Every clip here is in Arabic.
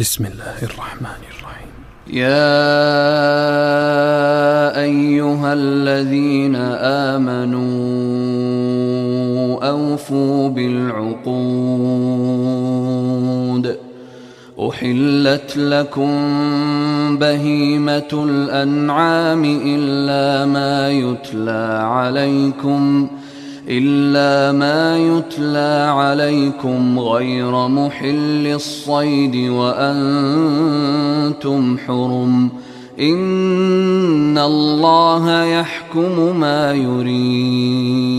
بسم الله الرحمن الرحيم. يا أيها الذين آمنوا أوفوا بالعقود. أحلت لكم بهيمة الأنعام إلا ما يتلى عليكم. إلا ما يتلى عليكم غير محل الصيد وأنتم حرم. إن الله يحكم ما يريد.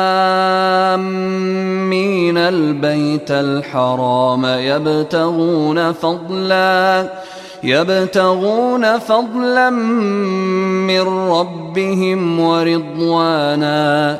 آمين البيت الحرام يبتغون فضلا يبتغون فضلا من ربهم ورضوانا.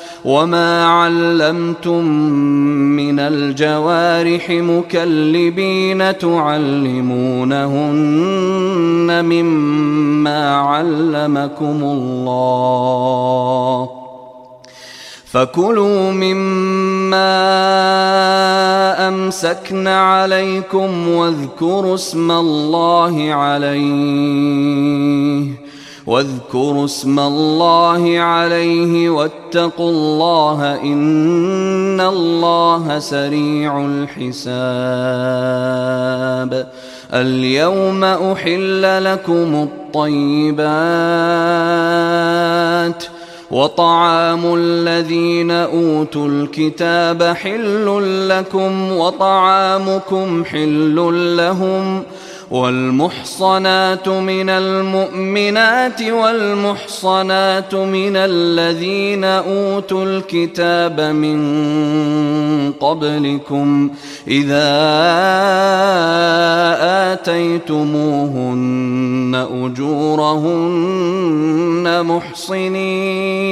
وما علمتم من الجوارح مكلبين تعلمونهن مما علمكم الله فكلوا مما امسكن عليكم واذكروا اسم الله عليه واذكروا اسم الله عليه واتقوا الله إن الله سريع الحساب. اليوم أحل لكم الطيبات وطعام الذين أوتوا الكتاب حل لكم وطعامكم حل لهم والمحصنات من المؤمنات والمحصنات من الذين أوتوا الكتاب من قبلكم إذا آتيتموهن أجورهن محصنين.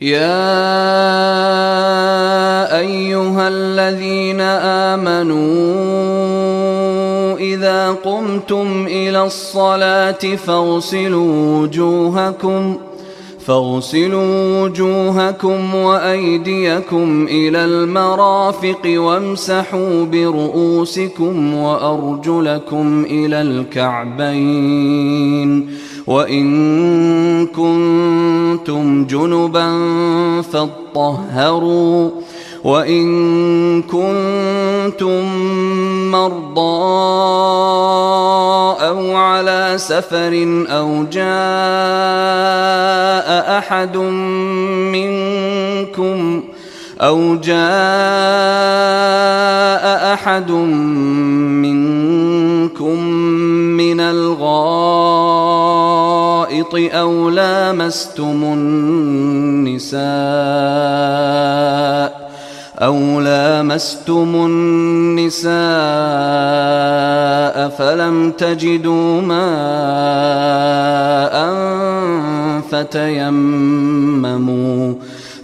يا أيها الذين آمنوا إذا قمتم إلى الصلاة فاغسلوا وجوهكم فاغسلوا وجوهكم وأيديكم إلى المرافق وامسحوا برؤوسكم وأرجلكم إلى الكعبين. وإن كنتم جنبا فاطهروا وإن كنتم مرضى أو على سفر أو جاء أحد منكم أو جاء أحد منكم من الغائط أو لامستم النساء أو لامستم النساء فلم تجدوا ماء فتيمموا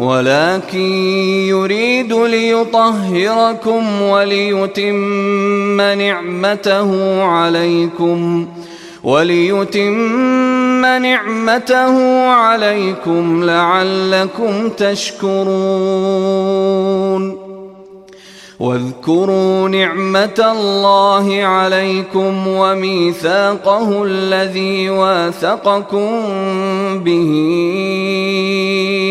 ولكن يريد ليطهركم وليتم نعمته عليكم وليتم نعمته عليكم لعلكم تشكرون. واذكروا نعمة الله عليكم وميثاقه الذي واثقكم به.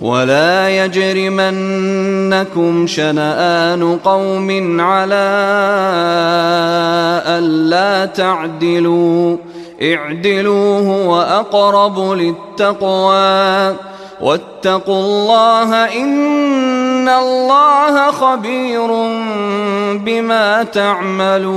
ولا يجرمنكم شنآن قوم على ألا تعدلوا. اعدلوا هو أقرب للتقوى. واتقوا الله إن الله خبير بما تعملون.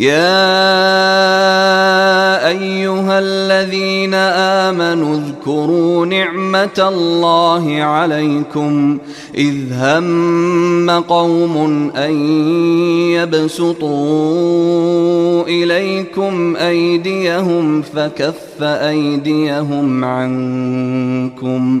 يا أيها الذين آمنوا اذكروا نعمة الله عليكم إذ هم قوم أن يبسطوا إليكم أيديهم فكف أيديهم عنكم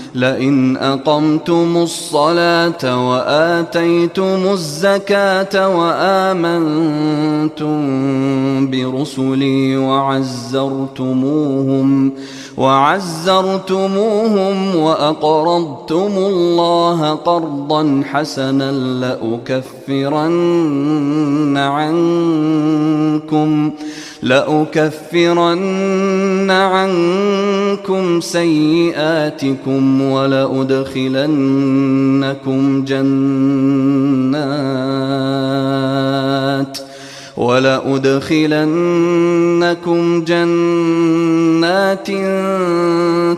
لئن أقمتم الصلاة وآتيتم الزكاة وآمنتم برسلي وعزرتموهم وعزرتموهم وأقرضتم الله قرضا حسنا لأكفرن عنكم لأكفرن عنكم سيئاتكم ولأدخلنكم جنات ولأدخلنكم جنات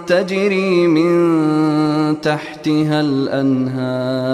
تجري من تحتها الأنهار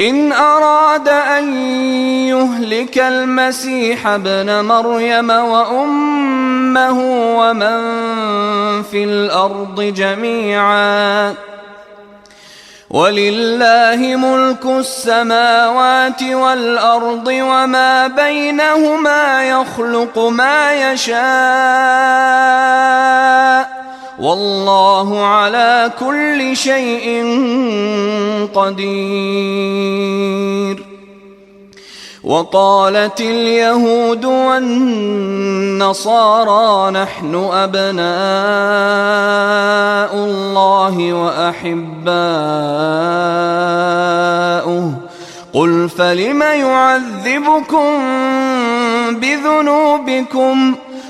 إن أراد أن يهلك المسيح ابن مريم وأمه ومن في الأرض جميعا. ولله ملك السماوات والأرض وما بينهما يخلق ما يشاء. والله على كل شيء قدير. وقالت اليهود والنصارى نحن أبناء الله وأحباؤه. قل فلم يعذبكم بذنوبكم؟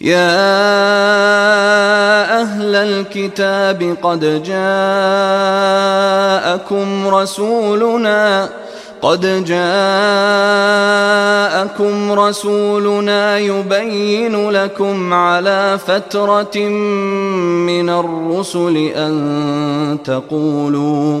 يا أهل الكتاب قد جاءكم رسولنا قد جاءكم رسولنا يبين لكم على فترة من الرسل أن تقولوا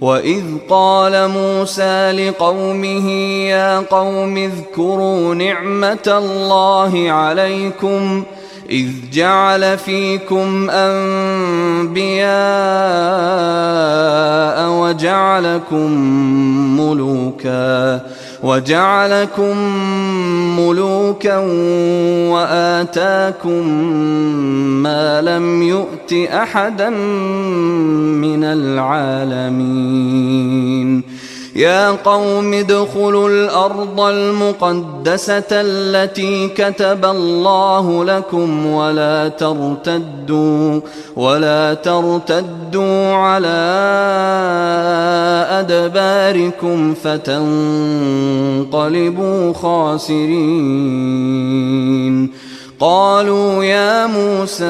واذ قال موسى لقومه يا قوم اذكروا نعمه الله عليكم إذ جعل فيكم أنبياء وجعلكم ملوكا وجعلكم ملوكا وآتاكم ما لم يؤت أحدا من العالمين يا قوم ادخلوا الأرض المقدسة التي كتب الله لكم ولا ترتدوا ولا ترتدوا على أدباركم فتنقلبوا خاسرين. قالوا يا موسى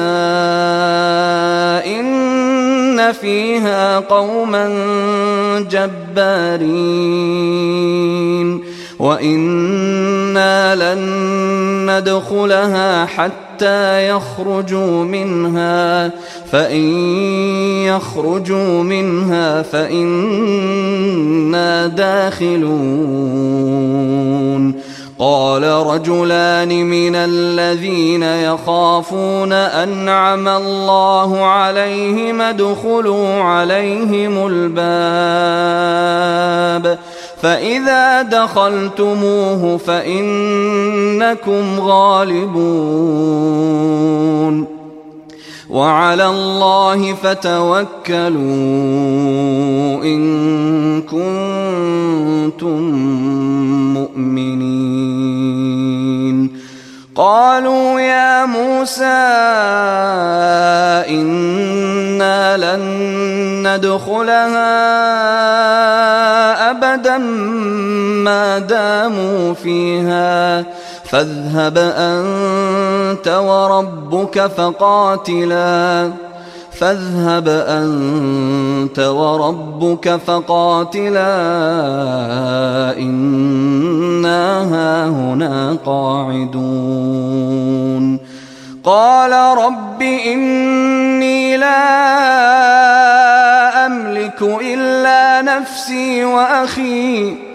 إن فيها قوما جبارين وإنا لن ندخلها حتى يخرجوا منها فإن يخرجوا منها فإنا داخلون قال رجلان من الذين يخافون أنعم الله عليهم ادخلوا عليهم الباب فإذا دخلتموه فإنكم غالبون وعلى الله فتوكلوا إن كنتم مؤمنين. قالوا يا موسى إنا لن ندخلها أبدا ما داموا فيها. فاذهب أنت وربك فقاتلا. فاذهب أنت وربك فقاتلا. إنا هاهنا قاعدون. قال رب إني لا أملك إلا نفسي وأخي.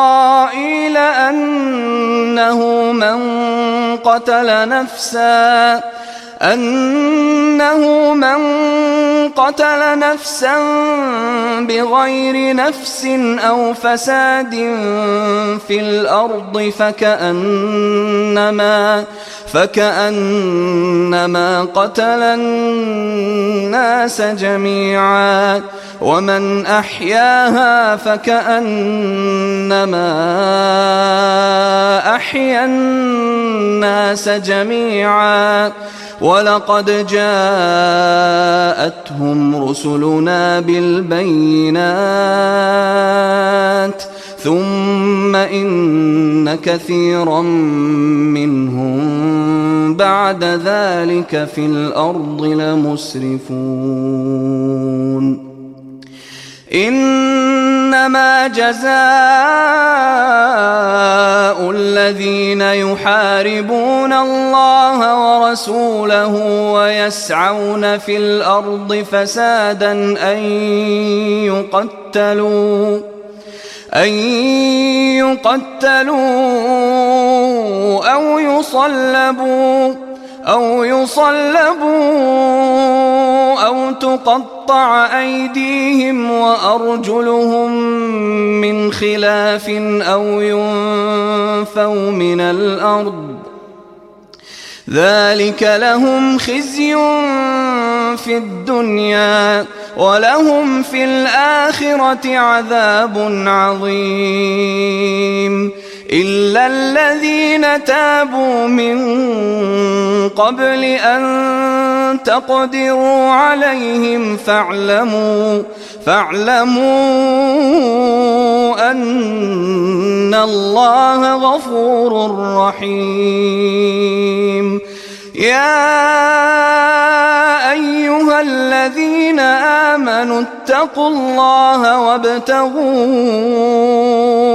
من قتل نفساً أنه من قتل نفسا بغير نفس أو فساد في الأرض فكأنما فكأنما قتل الناس جميعا ومن أحياها فكأنما أحيا الناس جميعا. ولقد جاءتهم رسلنا بالبينات ثم إن كثيرا منهم بعد ذلك في الأرض لمسرفون إنما جزاء الذين يحاربون الله ورسوله ويسعون في الأرض فسادا أن يقتلوا أن يقتلوا أو يصلبوا أو يصلبوا أو تقطع أيديهم وأرجلهم من خلاف أو ينفوا من الأرض ذلك لهم خزي في الدنيا ولهم في الآخرة عذاب عظيم. إلا الذين تابوا من قبل أن تقدروا عليهم فاعلموا فاعلموا أن الله غفور رحيم. يا أيها الذين آمنوا اتقوا الله وابتغوا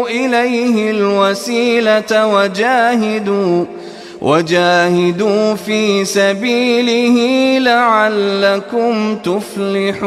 إليه الوسيلة وجاهدوا وجاهدوا في سبيله لعلكم تفلحون.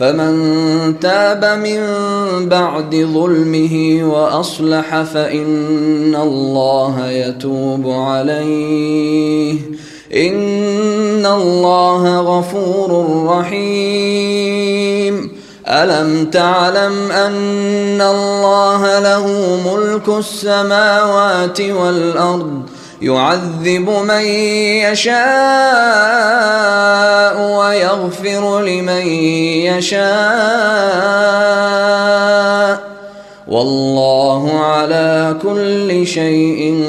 فمن تاب من بعد ظلمه وأصلح فإن الله يتوب عليه. إن الله غفور رحيم. ألم تعلم أن الله له ملك السماوات والأرض يعذب من يشاء ويغفر لمن يشاء. والله على كل شيء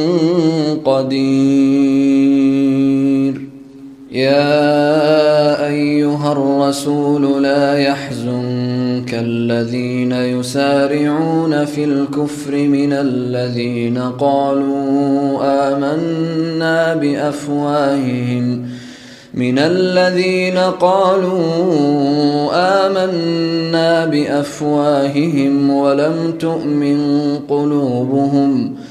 قدير. يا أيها الرسول لا يحزنك الذين يسارعون في الكفر من الذين قالوا آمنا بأفواههم. من الذين قالوا آمنا بأفواههم ولم تؤمن قلوبهم ۖ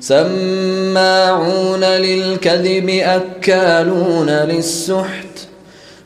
سماعون للكذب أكالون للسحت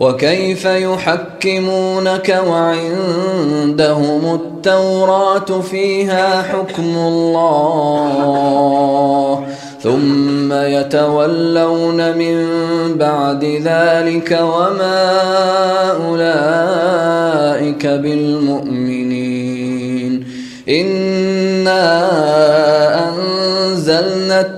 وكيف يحكمونك وعندهم التوراة فيها حكم الله ثم يتولون من بعد ذلك وما أولئك بالمؤمنين. إنا أنزلنا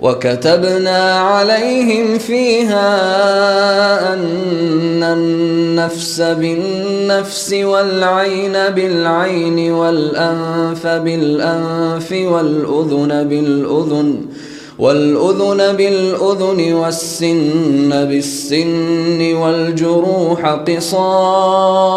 وكتبنا عليهم فيها أن النفس بالنفس والعين بالعين والأنف بالأنف والأذن بالأذن والأذن بالأذن والسن بالسن والجروح قصاص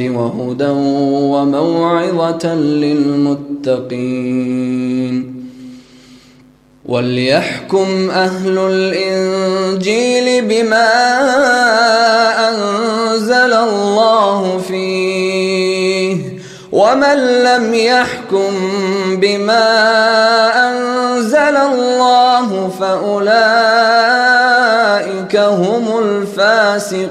وهدى وموعظة للمتقين وليحكم أهل الإنجيل بما أنزل الله فيه ومن لم يحكم بما أنزل الله فأولئك هم الفاسقون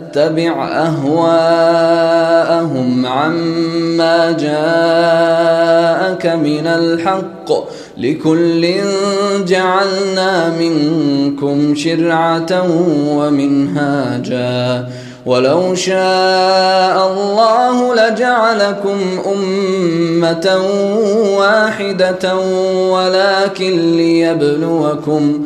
أهواءهم عما جاءك من الحق لكل جعلنا منكم شرعة ومنهاجا. ولو شاء الله لجعلكم أمة واحدة ولكن ليبلوكم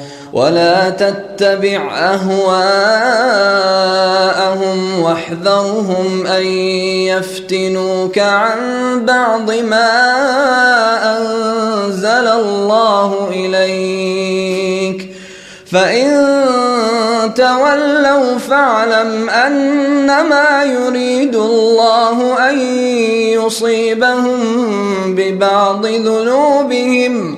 ولا تتبع أهواءهم واحذرهم أن يفتنوك عن بعض ما أنزل الله إليك. فإن تولوا فاعلم أنما يريد الله أن يصيبهم ببعض ذنوبهم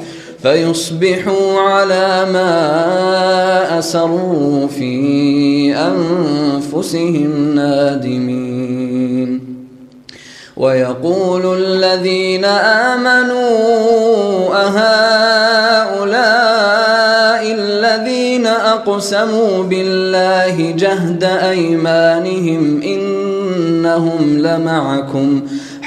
فيصبحوا على ما أسروا في أنفسهم نادمين. ويقول الذين آمنوا أهؤلاء الذين أقسموا بالله جهد أيمانهم إنهم لمعكم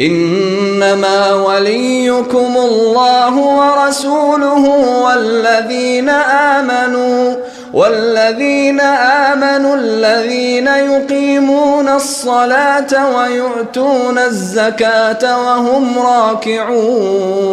إنما وليكم الله ورسوله والذين آمنوا والذين آمنوا الذين يقيمون الصلاة ويؤتون الزكاة وهم راكعون.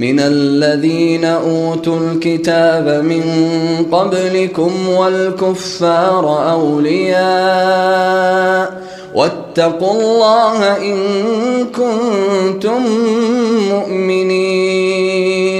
من الذين أوتوا الكتاب من قبلكم والكفار أولياء واتقوا الله إن كنتم مؤمنين.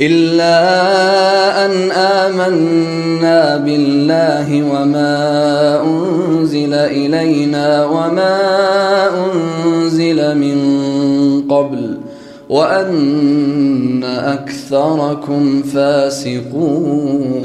إلا أن آمنا بالله وما أنزل إلينا وما أنزل من قبل وأن أكثركم فاسقون.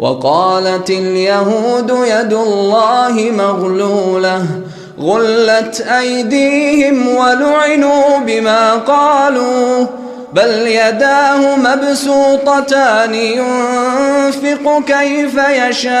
وقالت اليهود يد الله مغلولة غلت أيديهم ولعنوا بما قالوا بل يداه مبسوطتان ينفق كيف يشاء.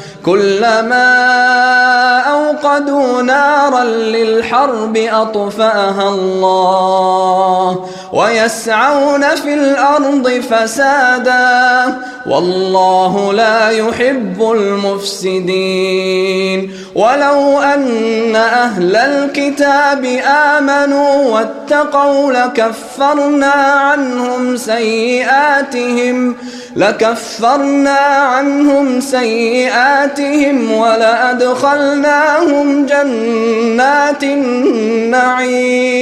كلما أوقدوا نارا للحرب أطفأها الله ويسعون في الأرض فسادا والله لا يحب المفسدين ولو أن أهل الكتاب آمنوا واتقوا لكفرنا عنهم سيئاتهم لكفرنا عنهم سيئاتهم ولأدخلناهم جنات النعيم.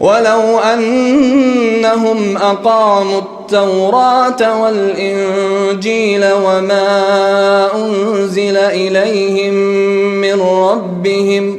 ولو أنهم أقاموا التوراة والإنجيل وما أنزل إليهم من ربهم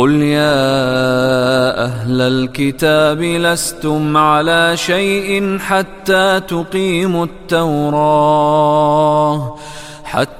قل يا أهل الكتاب لستم على شيء حتى تقيموا التوراه حتى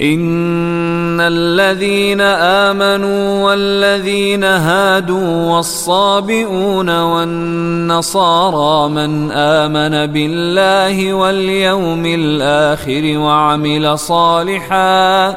إن الذين آمنوا والذين هادوا والصابئون والنصارى من آمن بالله واليوم الآخر وعمل صالحا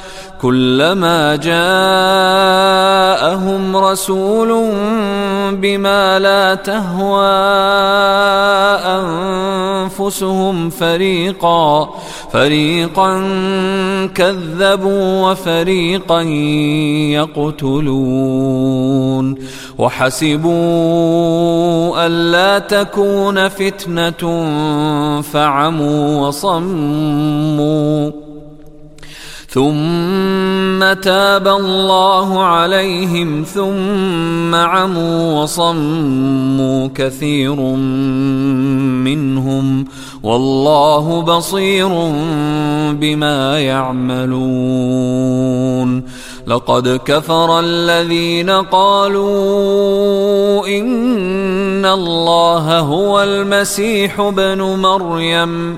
كلما جاءهم رسول بما لا تهوى أنفسهم فريقا فريقا كذبوا وفريقا يقتلون. وحسبوا الا تكون فتنة فعموا وصموا. ثم تاب الله عليهم ثم عموا وصموا كثير منهم والله بصير بما يعملون لقد كفر الذين قالوا إن الله هو المسيح ابن مريم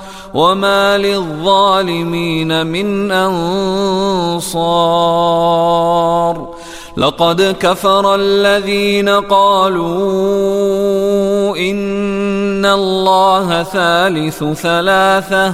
وما للظالمين من انصار لقد كفر الذين قالوا ان الله ثالث ثلاثة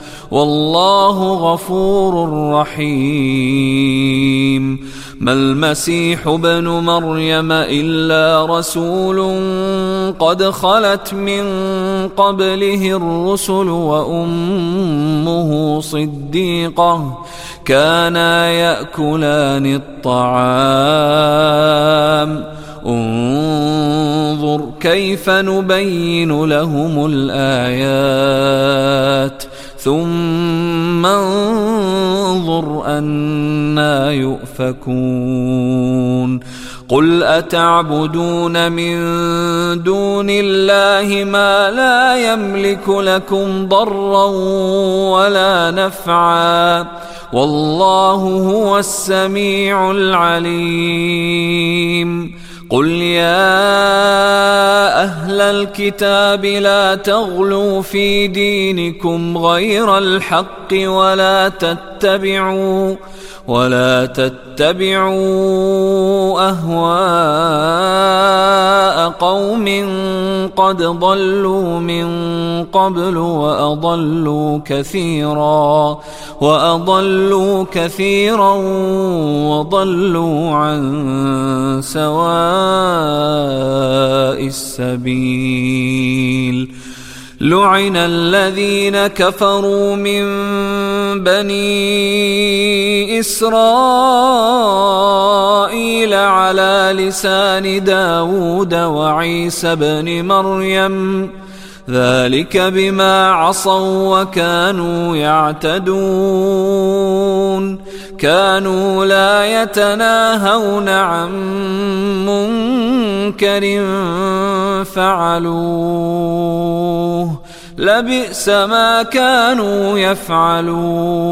والله غفور رحيم. ما المسيح ابن مريم إلا رسول قد خلت من قبله الرسل وأمه صديقة كانا يأكلان الطعام. انظر كيف نبين لهم الآيات. ثم انظر أنا يؤفكون. قل أتعبدون من دون الله ما لا يملك لكم ضرا ولا نفعا. والله هو السميع العليم. قل يا أهل الكتاب لا تغلوا في دينكم غير الحق ولا تتبعوا ولا تتبعوا أهواء قوم قد ضلوا من قبل وأضلوا كثيرا وأضلوا كثيرا وضلوا عن سواء السبيل لعن الذين كفروا من بني اسرائيل أنزل على لسان داود وعيسى بن مريم ذلك بما عصوا وكانوا يعتدون. كانوا لا يتناهون عن منكر فعلوه. لبئس ما كانوا يفعلون.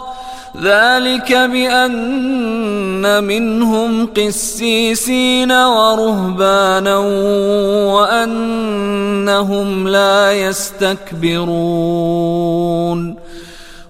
ذلك بأن منهم قسيسين ورهبانا وأنهم لا يستكبرون.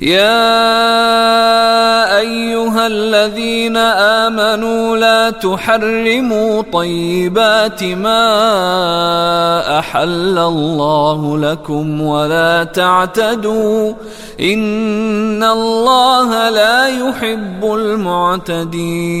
يا أيها الذين آمنوا لا تحرموا طيبات ما أحل الله لكم ولا تعتدوا إن الله لا يحب المعتدين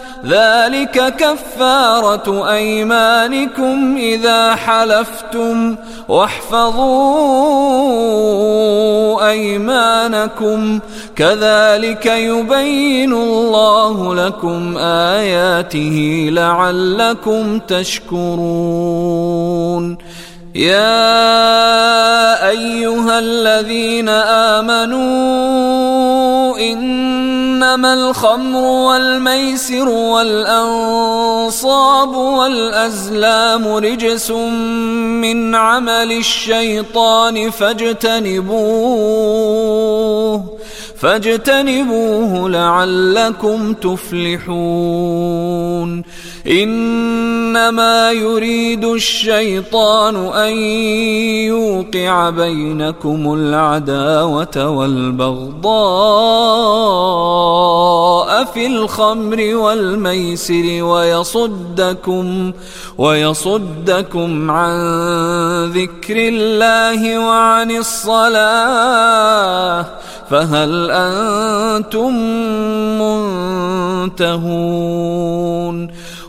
ذلك كفارة أيمانكم إذا حلفتم واحفظوا أيمانكم كذلك يبين الله لكم آياته لعلكم تشكرون يا أيها الذين آمنوا إنما الخمر والميسر والأنصاب والأزلام رجس من عمل الشيطان فاجتنبوه فاجتنبوه لعلكم تفلحون. إنما يريد الشيطان أن يوقع بينكم العداوة والبغضاء في الخمر والميسر ويصدكم ويصدكم عن ذكر الله وعن الصلاة فهل أنتم منتهون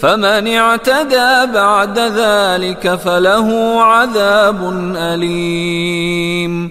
فمن اعتدى بعد ذلك فله عذاب أليم.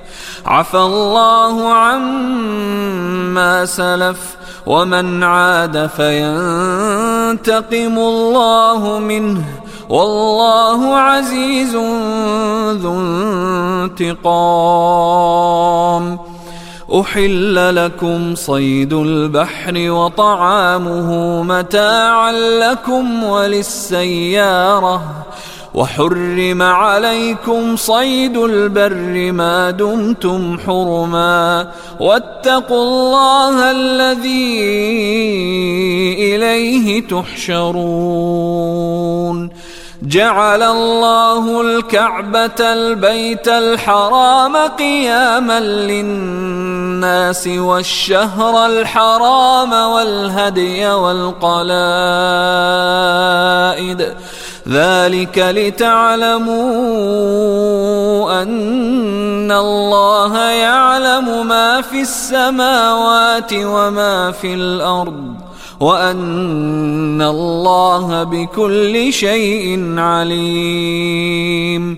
عفى الله عما سلف ومن عاد فينتقم الله منه والله عزيز ذو انتقام. أحل لكم صيد البحر وطعامه متاعا لكم وللسيارة وحرم عليكم صيد البر ما دمتم حرما واتقوا الله الذي إليه تحشرون. جعل الله الكعبة البيت الحرام قياما للناس والشهر الحرام والهدي والقلائد ذلك لتعلموا أن الله يعلم ما في السماوات وما في الأرض وأن الله بكل شيء عليم.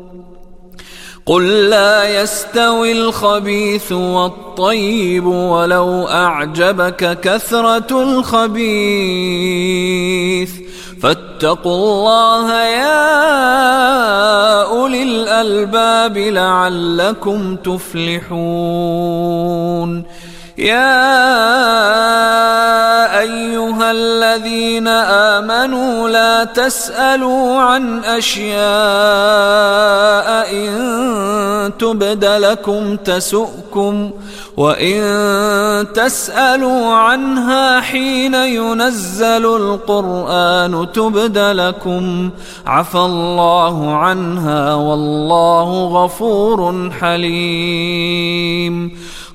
قل لا يستوي الخبيث والطيب ولو أعجبك كثرة الخبيث. فاتقوا الله يا أولي الألباب لعلكم تفلحون. يا أيها الذين آمنوا لا تسألوا عن أشياء إن تبد لكم تسؤكم وإن تسألوا عنها حين ينزل القرآن تبد لكم عفى الله عنها والله غفور حليم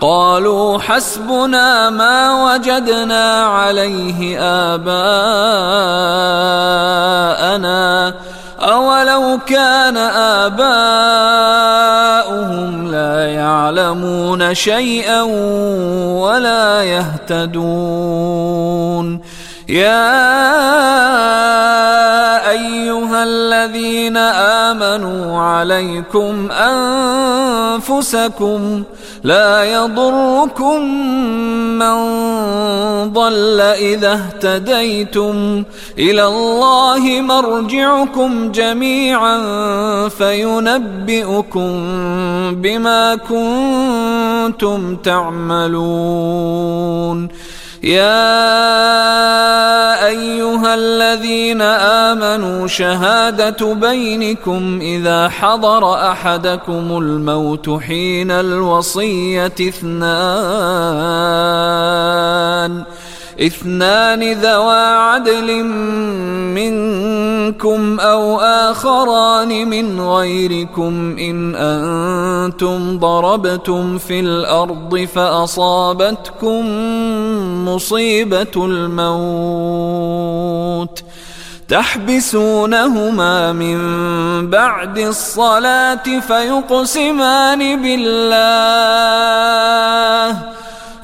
قالوا حسبنا ما وجدنا عليه آباءنا أولو كان آباؤهم لا يعلمون شيئا ولا يهتدون. يا أيها الذين آمنوا عليكم أنفسكم لا يضركم من ضل إذا اهتديتم. إلى الله مرجعكم جميعا فينبئكم بما كنتم تعملون. يا أيها الذين آمنوا شهادة بينكم إذا حضر أحدكم الموت حين الوصية اثنان اثنان ذوا عدل منكم أو آخران من غيركم إن أنتم ضربتم في الأرض فأصابتكم مصيبة الموت تحبسونهما من بعد الصلاة فيقسمان بالله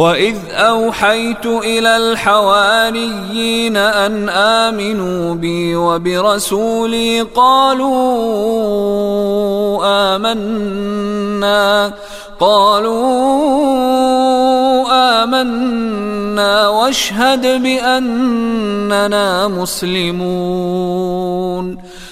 واذ اوحيت إلى الحواريين ان امنوا بي وبرسولي قالوا امنا قالوا آمنا واشهد بأننا مسلمون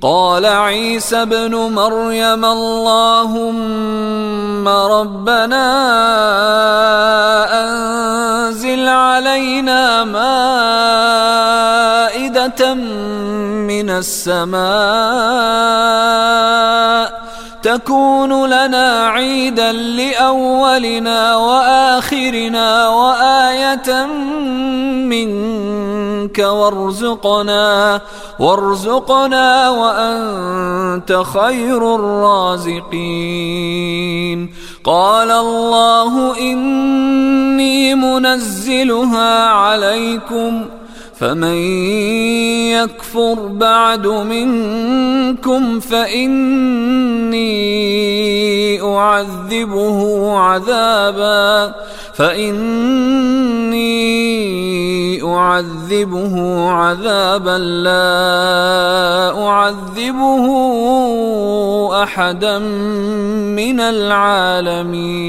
قال عيسى ابن مريم اللهم ربنا أنزل علينا مائدة من السماء تكون لنا عيدا لأولنا وآخرنا وآية منك وارزقنا وارزقنا وأنت خير الرازقين. قال الله إني منزلها عليكم. فمن يكفر بعد منكم فإني أعذبه عذابا فإني أعذبه عذابا لا أعذبه أحدا من العالمين.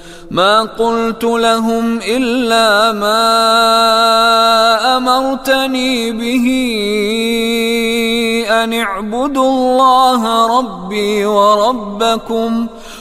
ما قلت لهم إلا ما أمرتني به أن اعبدوا الله ربي وربكم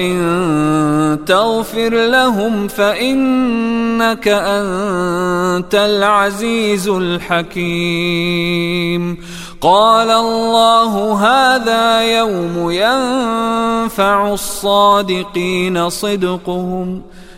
وان تغفر لهم فانك انت العزيز الحكيم قال الله هذا يوم ينفع الصادقين صدقهم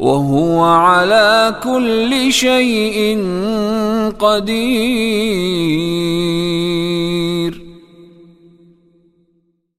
وهو على كل شيء قدير.